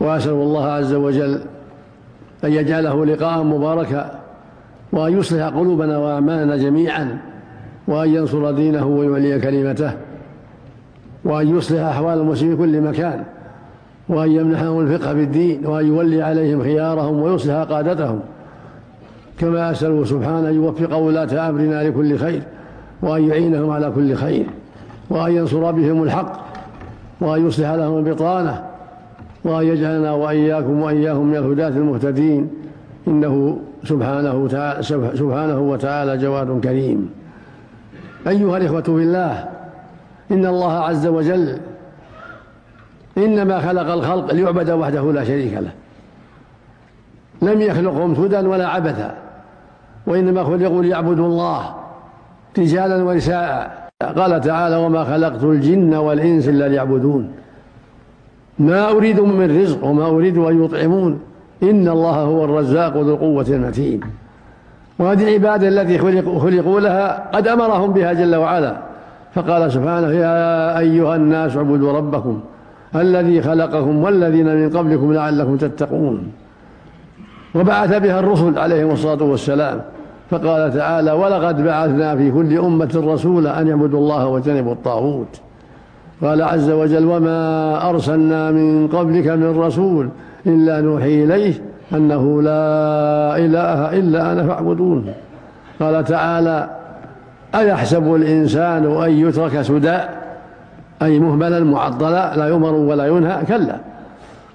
وأسأل الله عز وجل أن يجعله لقاء مباركا وأن يصلح قلوبنا وأعمالنا جميعا وأن ينصر دينه ويولي كلمته وأن يصلح أحوال المسلمين في كل مكان وأن يمنحهم الفقه في الدين وأن يولي عليهم خيارهم ويصلح قادتهم. كما أسأله سبحانه أن يوفق ولاة أمرنا لكل خير وأن يعينهم على كل خير وأن ينصر بهم الحق وأن يصلح لهم البطانة وأن يجعلنا وإياكم وإياهم من الهداة المهتدين. إنه سبحانه تعالى سبحانه وتعالى جواد كريم. أيها الإخوة في الله إن الله عز وجل إنما خلق الخلق ليعبد وحده لا شريك له. لم يخلقهم سدى ولا عبثا وإنما خلقوا ليعبدوا الله رجالا ونساء. قال تعالى وما خلقت الجن والإنس إلا ليعبدون. ما أريد من رزق وما أريد أن يطعمون. إن الله هو الرزاق ذو القوة المتين. وهذه العبادة التي خلقوا, خلقوا لها قد أمرهم بها جل وعلا. فقال سبحانه يا أيها الناس اعبدوا ربكم الذي خلقكم والذين من قبلكم لعلكم تتقون. وبعث بها الرسل عليهم الصلاة والسلام. فقال تعالى ولقد بعثنا في كل أمة رسولا أن يعبدوا الله واجتنبوا الطاغوت. قال عز وجل وما أرسلنا من قبلك من رسول إلا نوحي إليه أنه لا إله إلا أنا فاعبدون. قال تعالى أيحسب الإنسان أن يترك سدى؟ أي مهملا معضلا لا يؤمر ولا ينهى كلا.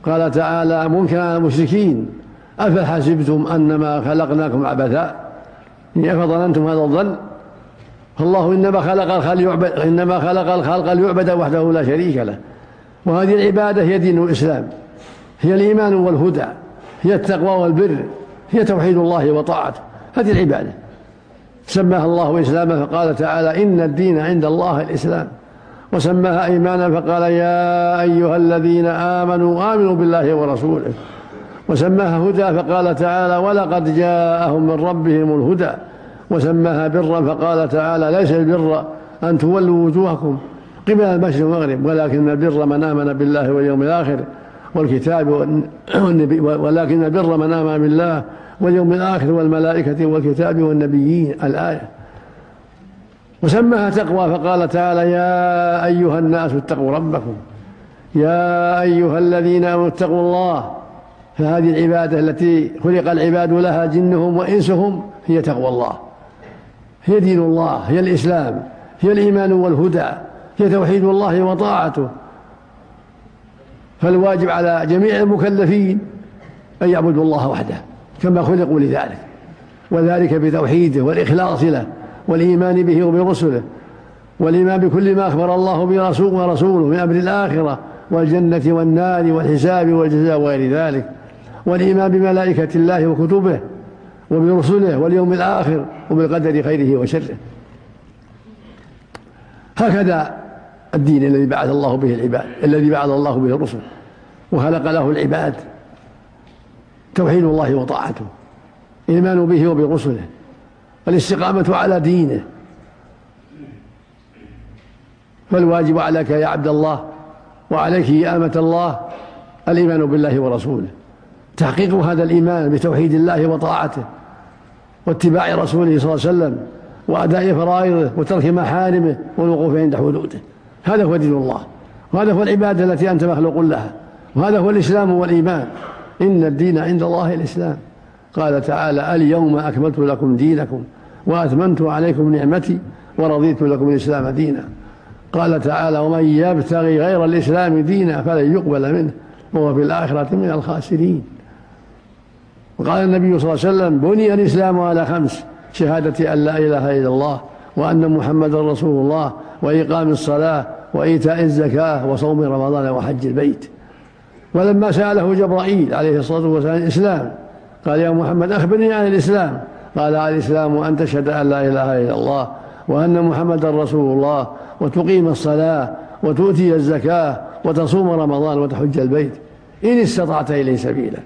قال تعالى منكر على المشركين أفحسبتم أنما خلقناكم عبثا؟ أفظننتم هذا الظن. فالله إنما خلق الخلق ليعبد إنما خلق الخلق ليعبد وحده لا شريك له. وهذه العبادة هي دين الإسلام. هي الإيمان والهدى. هي التقوى والبر. هي توحيد الله وطاعته. هذه العبادة. سماها الله إسلاما فقال تعالى إن الدين عند الله الإسلام. وسماها إيمانا فقال يا أيها الذين آمنوا آمنوا بالله ورسوله. وسماها هدى فقال تعالى ولقد جاءهم من ربهم الهدى. وسماها برا فقال تعالى ليس البر أن تولوا وجوهكم قبل المشرق والمغرب ولكن البر من آمن بالله واليوم الآخر والكتاب والنبي ولكن البر من آمن بالله واليوم الآخر والملائكة والكتاب والنبيين الآية. وسماها تقوى فقال تعالى يا أيها الناس اتقوا ربكم. يا أيها الذين آمنوا اتقوا الله. فهذه العبادة التي خلق العباد لها جنهم وإنسهم هي تقوى الله. هي دين الله هي الإسلام هي الإيمان والهدى هي توحيد الله وطاعته. فالواجب على جميع المكلفين أن يعبدوا الله وحده كما خلقوا لذلك وذلك بتوحيده والإخلاص له والإيمان به وبرسله والإيمان بكل ما أخبر الله برسول ورسوله من أمر الآخرة والجنة والنار والحساب والجزاء وغير ذلك والإيمان بملائكة الله وكتبه وبرسله واليوم الآخر وبالقدر خيره وشره. هكذا الدين الذي بعث الله به العباد الذي بعث الله به الرسل وخلق له العباد. توحيد الله وطاعته إيمان به وبرسله والاستقامة على دينه. فالواجب عليك يا عبد الله وعليك يا أمة الله الإيمان بالله ورسوله. تحقيق هذا الإيمان بتوحيد الله وطاعته واتباع رسوله صلى الله عليه وسلم وأداء فرائضه وترك محارمه والوقوف عند حدوده. هذا هو دين الله. وهذا هو العبادة التي أنت مخلوق لها. وهذا هو الإسلام والإيمان. إن الدين عند الله الإسلام. قال تعالى اليوم أكملت لكم دينكم وأتممت عليكم نعمتي ورضيت لكم الإسلام دينا. قال تعالى ومن يبتغي غير الإسلام دينا فلن يقبل منه. وهو في الآخرة من الخاسرين. وقال النبي صلى الله عليه وسلم بني الإسلام على خمس شهادة أن لا إله إلا الله وأن محمدا رسول الله وإقام الصلاة وإيتاء الزكاة وصوم رمضان وحج البيت. ولما سأله جبرائيل عليه الصلاة والسلام الإسلام قال يا محمد أخبرني عن الإسلام. قال الإسلام أن تشهد أن لا إله إلا الله وأن محمدا رسول الله وتقيم الصلاة وتؤتي الزكاة وتصوم رمضان وتحج البيت. إن استطعت إليه سبيلا.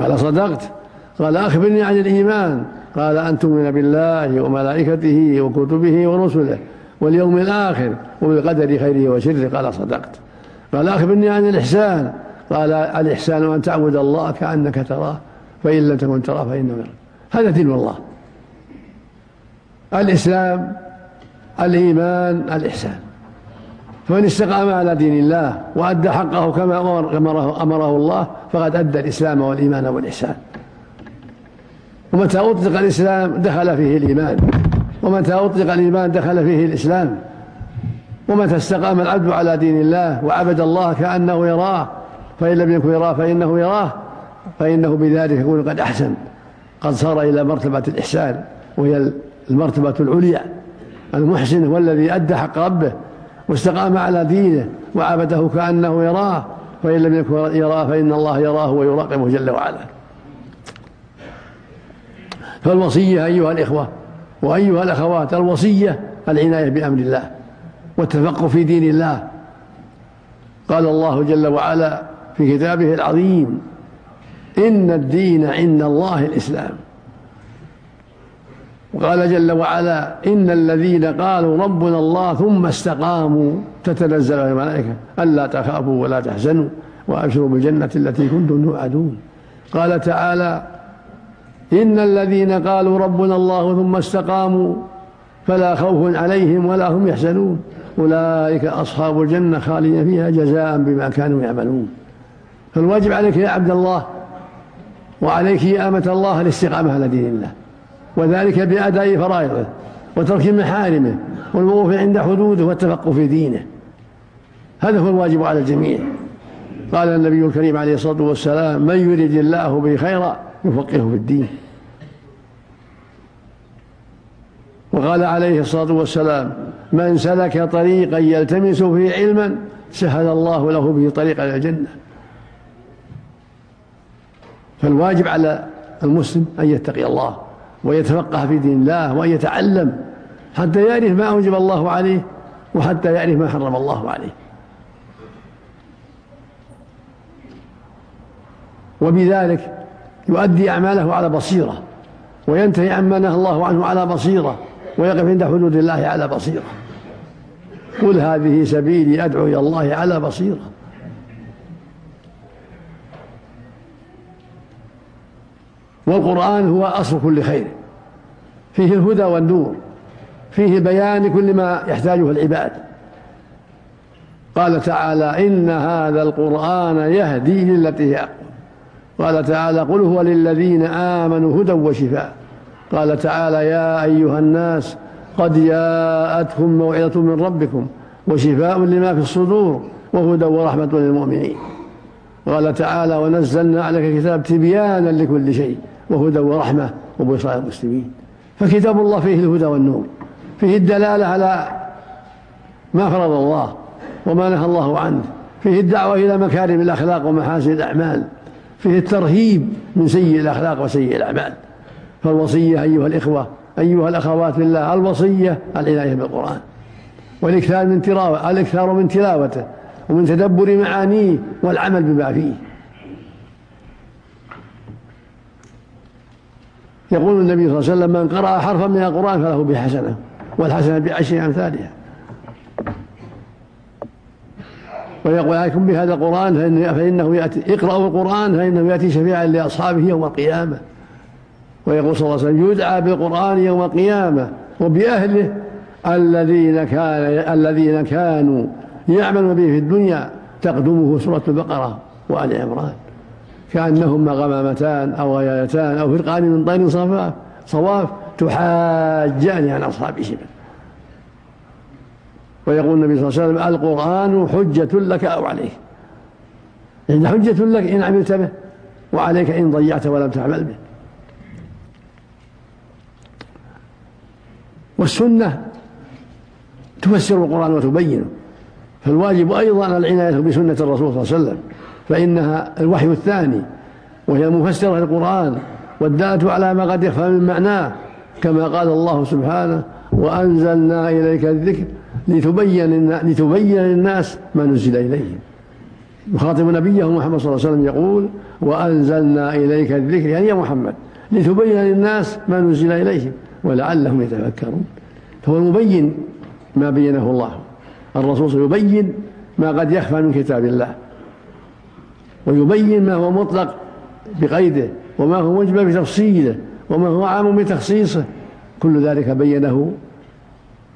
قال صدقت. قال أخبرني عن الإيمان. قال أن تؤمن بالله وملائكته وكتبه ورسله واليوم الآخر وبالقدر خيره وشره. قال صدقت. قال أخبرني عن الإحسان. قال الإحسان أن تعبد الله كأنك تراه فإن لم تكن تراه فإنه يراك. هذا دين الله. الإسلام الإيمان الإحسان. فمن استقام على دين الله وأدى حقه كما أمره, أمره الله فقد أدى الإسلام والإيمان والإحسان. ومتى أطلق الإسلام دخل فيه الإيمان. ومتى أطلق الإيمان دخل فيه الإسلام. ومتى استقام العبد على دين الله وعبد الله كأنه يراه فإن لم يكن يراه فإنه يراه. فإنه بذلك يكون قد أحسن. قد صار إلى مرتبة الإحسان وهي المرتبة العليا. المحسن هو الذي أدى حق ربه واستقام على دينه وعبده كأنه يراه. فإن لم يكن يراه فإن الله يراه ويراقبه جل وعلا. فالوصية أيها الإخوة وأيها الأخوات الوصية العناية بأمر الله والتفقه في دين الله. قال الله جل وعلا في كتابه العظيم إن الدين عند الله الإسلام. وقال جل وعلا إن الذين قالوا ربنا الله ثم استقاموا تتنزل الملائكة ألا تخافوا ولا تحزنوا وأبشروا بالجنة التي كنتم توعدون. قال تعالى إن الذين قالوا ربنا الله ثم استقاموا فلا خوف عليهم ولا هم يحزنون. أولئك أصحاب الجنة خالدين فيها جزاء بما كانوا يعملون. فالواجب عليك يا عبد الله وعليك يا أمة الله الاستقامة على دين الله وذلك بأداء فرائضه وترك محارمه والوقوف عند حدوده والتفقه في دينه. هذا هو الواجب على الجميع. قال النبي الكريم عليه الصلاة والسلام من يريد الله به خيرا يفقهه في الدين. وقال عليه الصلاة والسلام من سلك طريقا يلتمس فيه علما سهل الله له به طريقا إلى الجنة. فالواجب على المسلم أن يتقي الله ويتفقه في دين الله وأن يتعلم حتى يعرف ما أوجب الله عليه وحتى يعرف ما حرم الله عليه. وبذلك يؤدي أعماله على بصيرة وينتهي عما نهى الله عنه على بصيرة ويقف عند حدود الله على بصيرة. قل هذه سبيلي أدعو إلى الله على بصيرة. والقرآن هو أصل كل خير. فيه الهدى والنور. فيه بيان كل ما يحتاجه العباد. قال تعالى إن هذا القرآن يهدي للتي هي قال تعالى قل هو للذين آمنوا هدى وشفاء. قال تعالى يا أيها الناس قد جاءتكم موعظة من ربكم وشفاء لما في الصدور وهدى ورحمة للمؤمنين. قال تعالى ونزلنا عليك الكتاب تبيانا لكل شيء وهدى ورحمة وبشرى المسلمين فكتاب الله فيه الهدى والنور فيه الدلالة على ما فرض الله وما نهى الله عنه فيه الدعوة إلى مكارم الأخلاق ومحاسن الأعمال فيه الترهيب من سيء الأخلاق وسيء الأعمال. فالوصية أيها الإخوة أيها الأخوات بالله الوصية العناية بالقرآن. والإكثار من تلاوة الإكثار من تلاوته ومن تدبر معانيه والعمل بما فيه. يقول النبي صلى الله عليه وسلم من قرأ حرفا من القرآن فله بحسنة والحسنة بعشر أمثالها. ويقول عليكم بهذا القرآن فإنه يأتي اقرأوا القرآن فإنه يأتي شفيعا لأصحابه يوم القيامة. ويقول صلى الله عليه وسلم يدعى بالقرآن يوم القيامة وبأهله الذين كان الذين كانوا يعملون به في الدنيا تقدمه سورة البقرة وآل عمران. كأنهما غمامتان أو غيايتان أو فرقان من طير صفاف صواف تحاجان عن أصحاب الشبل ويقول النبي صلى الله عليه وسلم القرآن حجة لك أو عليك. إن حجة لك إن عملت به وعليك إن ضيعت ولم تعمل به. والسنة تفسر القرآن وتبينه. فالواجب أيضا العناية بسنة الرسول صلى الله عليه وسلم فإنها الوحي الثاني وهي المفسرة للقرآن والدالة على ما قد يخفى من معناه كما قال الله سبحانه وأنزلنا إليك الذكر لتبين لتبين للناس ما نزل إليهم. يخاطب نبيه محمد صلى الله عليه وسلم يقول وأنزلنا إليك الذكر يعني يا محمد لتبين للناس ما نزل إليهم. ولعلهم يتفكرون. فهو المبين ما بينه الله. الرسول يبين ما قد يخفى من كتاب الله. ويبين ما هو مطلق بقيده وما هو مجمل بتفصيله وما هو عام بتخصيصه. كل ذلك بينه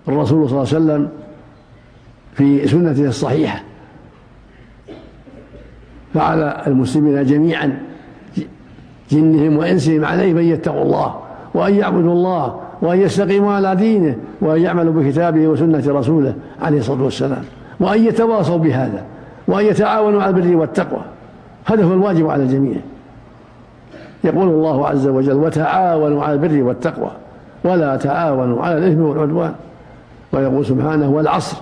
الرسول صلى الله عليه وسلم في سنته الصحيحة. فعلى المسلمين جميعا جنهم وإنسهم عليه ان يتقوا الله. وأن يعبدوا الله وأن يستقيموا على دينه وأن يعملوا بكتابه وسنة رسوله عليه الصلاة والسلام. وأن يتواصوا بهذا وأن يتعاونوا على البر والتقوى. هذا هو الواجب على الجميع. يقول الله عز وجل وتعاونوا على البر والتقوى ولا تعاونوا على الإثم والعدوان ويقول سبحانه والعصر.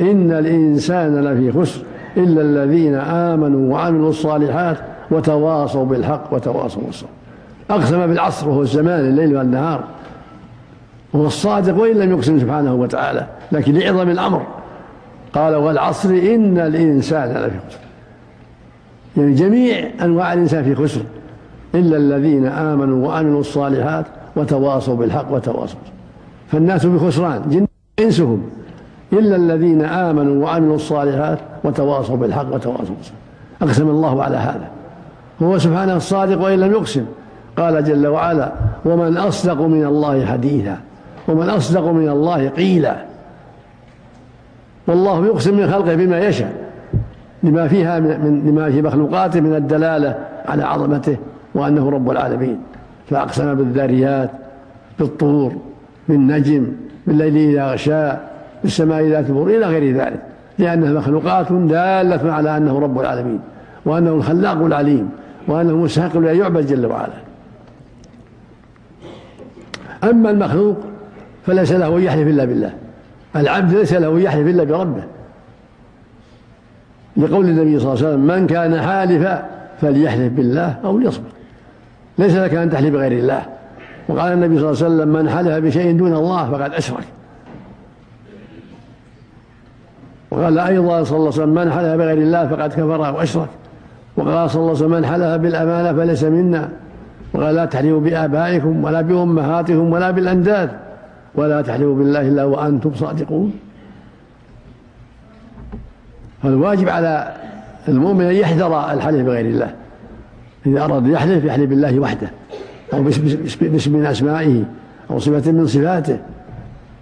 إن الإنسان لفي خسر إلا الذين آمنوا وعملوا الصالحات وتواصوا بالحق وتواصوا بالصبر أقسم بالعصر وهو الزمان الليل والنهار. هو الصادق وإن لم يقسم سبحانه وتعالى لكن لعظم الأمر. قال والعصر إن الإنسان لفي خسر. يعني جميع أنواع الإنسان في خسر. إلا الذين آمنوا وعملوا الصالحات وتواصوا بالحق وتواصوا فالناس بخسران جن إنسهم. إلا الذين آمنوا وعملوا الصالحات وتواصوا بالحق وتواصوا أقسم الله على هذا. هو سبحانه الصادق وإن لم يقسم. قال جل وعلا ومن أصدق من الله حديثا ومن أصدق من الله قيلا. والله يقسم من خلقه بما يشاء لما فيها من لما في مخلوقاته من الدلالة على عظمته وأنه رب العالمين. فأقسم بالذاريات بالطور بالنجم بالليل إذا غشى بالسماء ذات البر إلى غير ذلك. لأنها مخلوقات دالة على أنه رب العالمين وأنه الخلاق العليم وأنه مستحق لأن يعبد جل وعلا. أما المخلوق فليس له أن يحلف إلا بالله. العبد ليس له أن يحلف إلا بربه. لقول النبي صلى الله عليه وسلم من كان حالفا فليحلف بالله أو ليصبر. ليس لك أن تحلف بغير الله. وقال النبي صلى الله عليه وسلم من حلف بشيء دون الله فقد أشرك. وقال أيضا صلى الله عليه وسلم من حلف بغير الله فقد كفر وأشرك. وقال صلى الله عليه وسلم من حلف بالأمانة فليس منا. وقال لا تحلفوا بآبائكم ولا بأمهاتكم ولا بالأنداد ولا تحلفوا بالله إلا وأنتم صادقون. فالواجب على المؤمن أن يحذر الحلف بغير الله. إذا أراد يحلف يحلف بالله وحده أو باسم من أسمائه أو صفة من صفاته.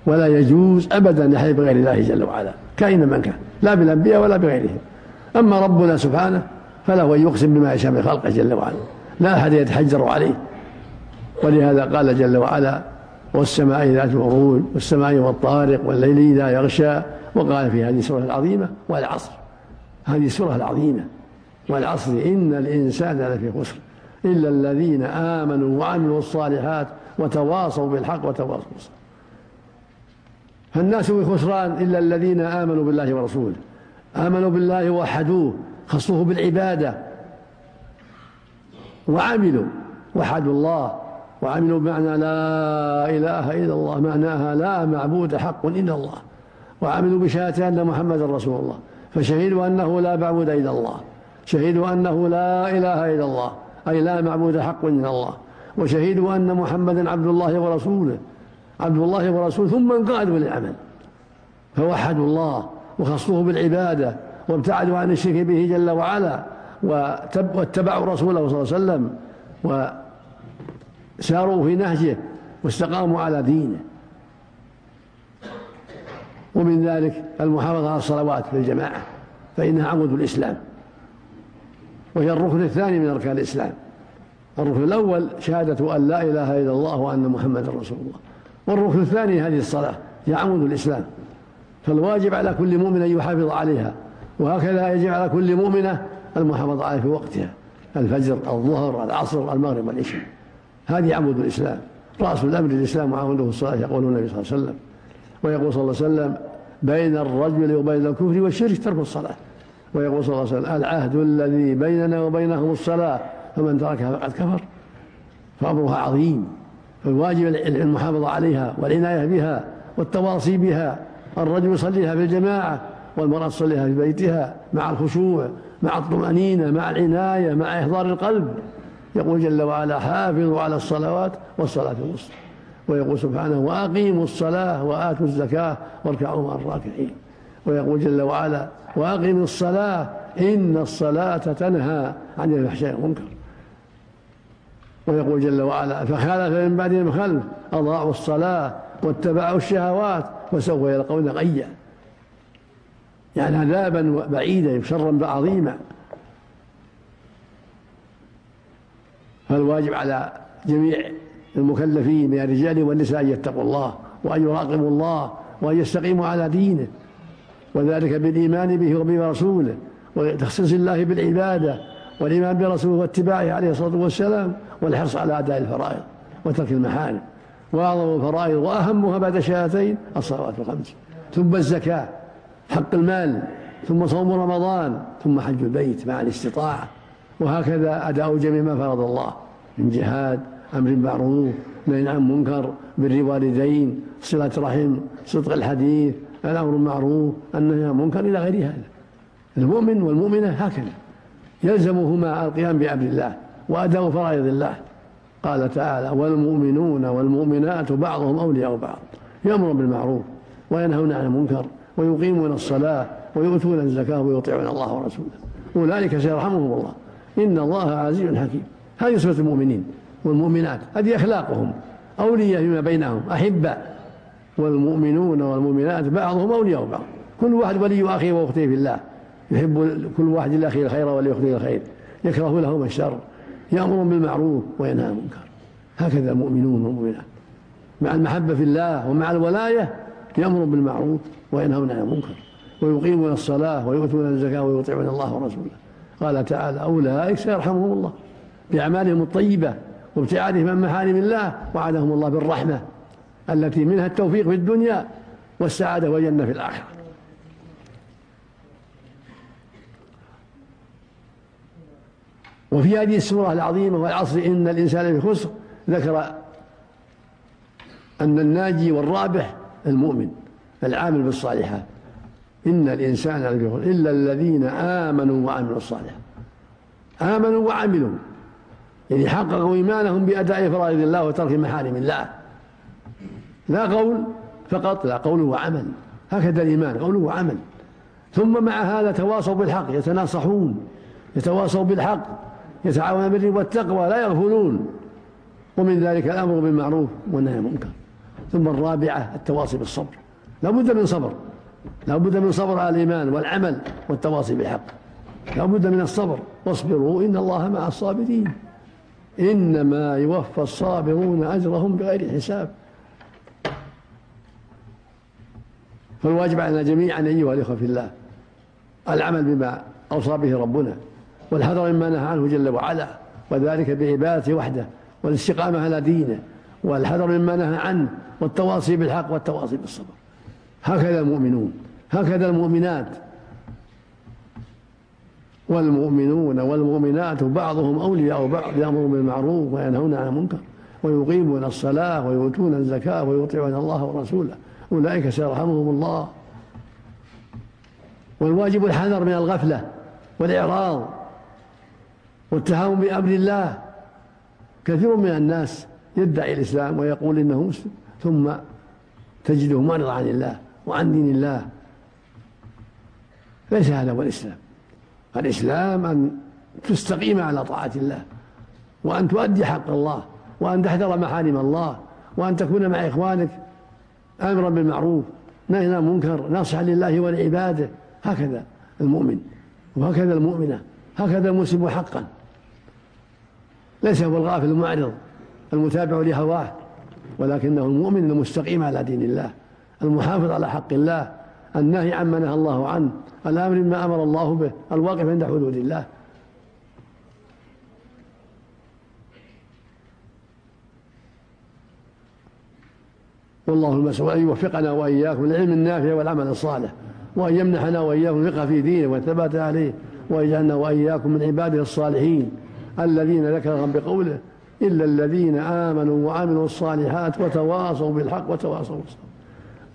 ولا يجوز ابدا يحلف بغير الله جل وعلا كائنا من كان لا بالأنبياء ولا بغيرهم. أما ربنا سبحانه فله أن يقسم بما يشاء من خلقه جل وعلا. لا أحد يتحجر عليه. ولهذا قال جل وعلا والسماء ذات البروج والسماء والطارق والليل إذا يغشى. وقال في هذه السوره العظيمة والعصر. هذه السوره العظيمة. والعصر إن الإنسان لفي خسر. إلا الذين آمنوا وعملوا الصالحات وتواصوا بالحق وتواصوا بالصبر. فالناس في خسران إلا الذين آمنوا بالله ورسوله. آمنوا بالله ووحدوه خصوه بالعبادة. وعملوا. وحدوا الله. وعملوا بمعنى لا إله إلا الله. معناها لا معبود حق إلا الله. وعملوا بشهادة أن محمدا رسول الله. فشهدوا أنه لا معبود إلا الله. شهدوا أنه لا إله إلا الله. أي لا معبود حق إلا الله. وشهدوا أن محمدا عبد الله ورسوله. عبد الله ورسوله. ثم انقادوا للعمل. فوحدوا الله. وخصوه بالعبادة. وابتعدوا عن الشرك به جل وعلا. واتبعوا رسوله صلى الله عليه وسلم وساروا في نهجه واستقاموا على دينه. ومن ذلك المحافظة على الصلوات في الجماعة فإنها عمود الإسلام. وهي الركن الثاني من أركان الإسلام. الركن الأول شهادة أن لا إله إلا الله وأن محمدا رسول الله. والركن الثاني هذه الصلاة هي عمود الإسلام. فالواجب على كل مؤمن أن يحافظ عليها وهكذا يجب على كل مؤمنة المحافظة عليها في وقتها الفجر الظهر العصر المغرب والعشاء هذه عمود الإسلام. رأس الأمر الإسلام وعموده الصلاة يقول النبي صلى الله عليه وسلم ويقول صلى الله عليه وسلم بين الرجل وبين الكفر والشرك ترك الصلاة. ويقول صلى الله عليه وسلم العهد الذي بيننا وبينهم الصلاة فمن تركها فقد كفر. فأمرها عظيم. فالواجب المحافظة عليها والعناية بها والتواصي بها. الرجل يصليها في الجماعة والمرأة تصليها في بيتها مع الخشوع مع الطمأنينة مع العناية مع إحضار القلب. يقول جل وعلا حافظوا على الصلوات والصلاة الوسطى. ويقول سبحانه وأقيموا الصلاة وآتوا الزكاة واركعوا مع الراكعين. ويقول جل وعلا وأقم الصلاة إن الصلاة تنهى عن الفحشاء والمنكر. ويقول جل وعلا فخالف من بعدهم خلف أضاعوا الصلاة واتبعوا الشهوات وسوف يلقون غيا. يعني عذابا بعيدا شرا عظيما فالواجب على جميع المكلفين من الرجال والنساء أن يتقوا الله وأن يراقبوا الله وأن يستقيموا على دينه وذلك بالإيمان به وبرسوله وتخصيص الله بالعبادة والإيمان برسوله واتباعه عليه الصلاة والسلام والحرص على أداء الفرائض وترك المحارم. وأعظم الفرائض وأهمها بعد الشهادتين الصلوات الخمس. ثم الزكاة. حق المال ثم صوم رمضان ثم حج البيت مع الاستطاعة. وهكذا أداء جميع ما فرض الله من جهاد أمر معروف نهي عن منكر بر والدين صلة رحم صدق الحديث الأمر المعروف النهي عن منكر إلى غير هذا. المؤمن والمؤمنة هكذا. يلزمهما القيام بأمر الله وأداء فرائض الله. قال تعالى والمؤمنون والمؤمنات بعضهم أولياء بعض يأمر بالمعروف وينهون عن المنكر ويقيمون الصلاة ويؤتون الزكاة ويطيعون الله ورسوله. أولئك سيرحمهم الله. إن الله عزيز حكيم. هذه صفة المؤمنين والمؤمنات. هذه أخلاقهم. أولياء فيما بينهم. أحباء والمؤمنون والمؤمنات بعضهم أولياء بعض. كل واحد ولي أخيه وأخته في الله. يحب كل واحد لأخيه الخير ولأخته الخير. يكره لهما الشر. يأمر بالمعروف وينهى عن المنكر. هكذا المؤمنون والمؤمنات. مع المحبة في الله ومع الولاية يأمر بالمعروف وينهون عن المنكر ويقيمون الصلاة ويؤتون الزكاة ويطيعون الله ورسوله. قال تعالى أولئك سيرحمهم الله بأعمالهم الطيبة وابتعادهم عن محارم الله وعدهم الله بالرحمة التي منها التوفيق في الدنيا والسعادة والجنة في الآخرة. وفي هذه السورة العظيمة والعصر إن الإنسان في خسر ذكر أن الناجي والرابح المؤمن. العامل بالصالحات. إن الإنسان لفي إلا الذين آمنوا وعملوا الصالحات. آمنوا وعملوا. يعني حققوا إيمانهم بأداء فرائض الله وترك محارم الله. لا قول فقط لا قول وعمل. هكذا الإيمان قول وعمل. ثم مع هذا تواصوا بالحق يتناصحون يتواصوا بالحق يتعاونون بالبر والتقوى لا يغفلون. ومن ذلك الأمر بالمعروف والنهي عن المنكر. ثم الرابعة التواصي بالصبر. لا بد من صبر. لا بد من صبر على الإيمان والعمل والتواصي بالحق. لا بد من الصبر. واصبروا إن الله مع الصابرين. إنما يوفى الصابرون أجرهم بغير حساب. فالواجب علينا جميعا أيها الإخوة في الله العمل بما أوصى به ربنا والحذر مما نهى عنه جل وعلا وذلك بعبادته وحده والاستقامة على دينه والحذر مما نهى عنه والتواصي بالحق والتواصي بالصبر. هكذا المؤمنون هكذا المؤمنات. والمؤمنون والمؤمنات بعضهم أولياء بعض يأمرون بالمعروف وينهون عن المنكر ويقيمون الصلاة ويؤتون الزكاة ويطيعون الله ورسوله. أولئك سيرحمهم الله. والواجب الحذر من الغفلة والإعراض والتهاون بأمر الله. كثير من الناس يدعي الإسلام ويقول إنه مسلم ثم تجده معرض عن الله. وعن دين الله ليس هذا هو الإسلام. الإسلام أن تستقيم على طاعة الله وأن تؤدي حق الله وأن تحذر محارم الله وأن تكون مع إخوانك أمرا بالمعروف نهي عن المنكر ناصحا لله ولعباده. هكذا المؤمن وهكذا المؤمنة هكذا المسلم حقا. ليس هو الغافل المعرض المتابع لهواه ولكنه المؤمن المستقيم على دين الله. المحافظ على حق الله النهي عما نهى الله عنه الأمر بما أمر الله به الواقف عند حدود الله. والله المسؤول أن يوفقنا وإياكم للعلم النافع والعمل الصالح وأن يمنحنا وإياكم الفقه في دينه والثبات عليه ويجعلنا وإياكم من عباده الصالحين الذين ذكرهم بقوله إلا الذين آمنوا وعملوا الصالحات وتواصوا بالحق وتواصوا بالصبر.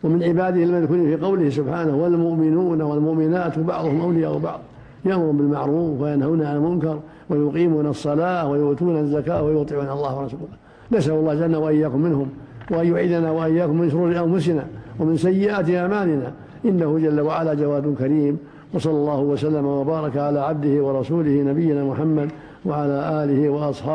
ومن عباده المذكورين في قوله سبحانه والمؤمنون والمؤمنات بعضهم أولياء بعض. يأمر بالمعروف وينهون عن المنكر ويقيمون الصلاة ويؤتون الزكاة ويطيعون الله ورسوله. نسأل الله جل وإياكم منهم وأن يعيدنا وإياكم من شرور أنفسنا ومن سيئات أعمالنا. إنه جل وعلا جواد كريم. وصلى الله وسلم وبارك على عبده ورسوله نبينا محمد وعلى آله وأصحابه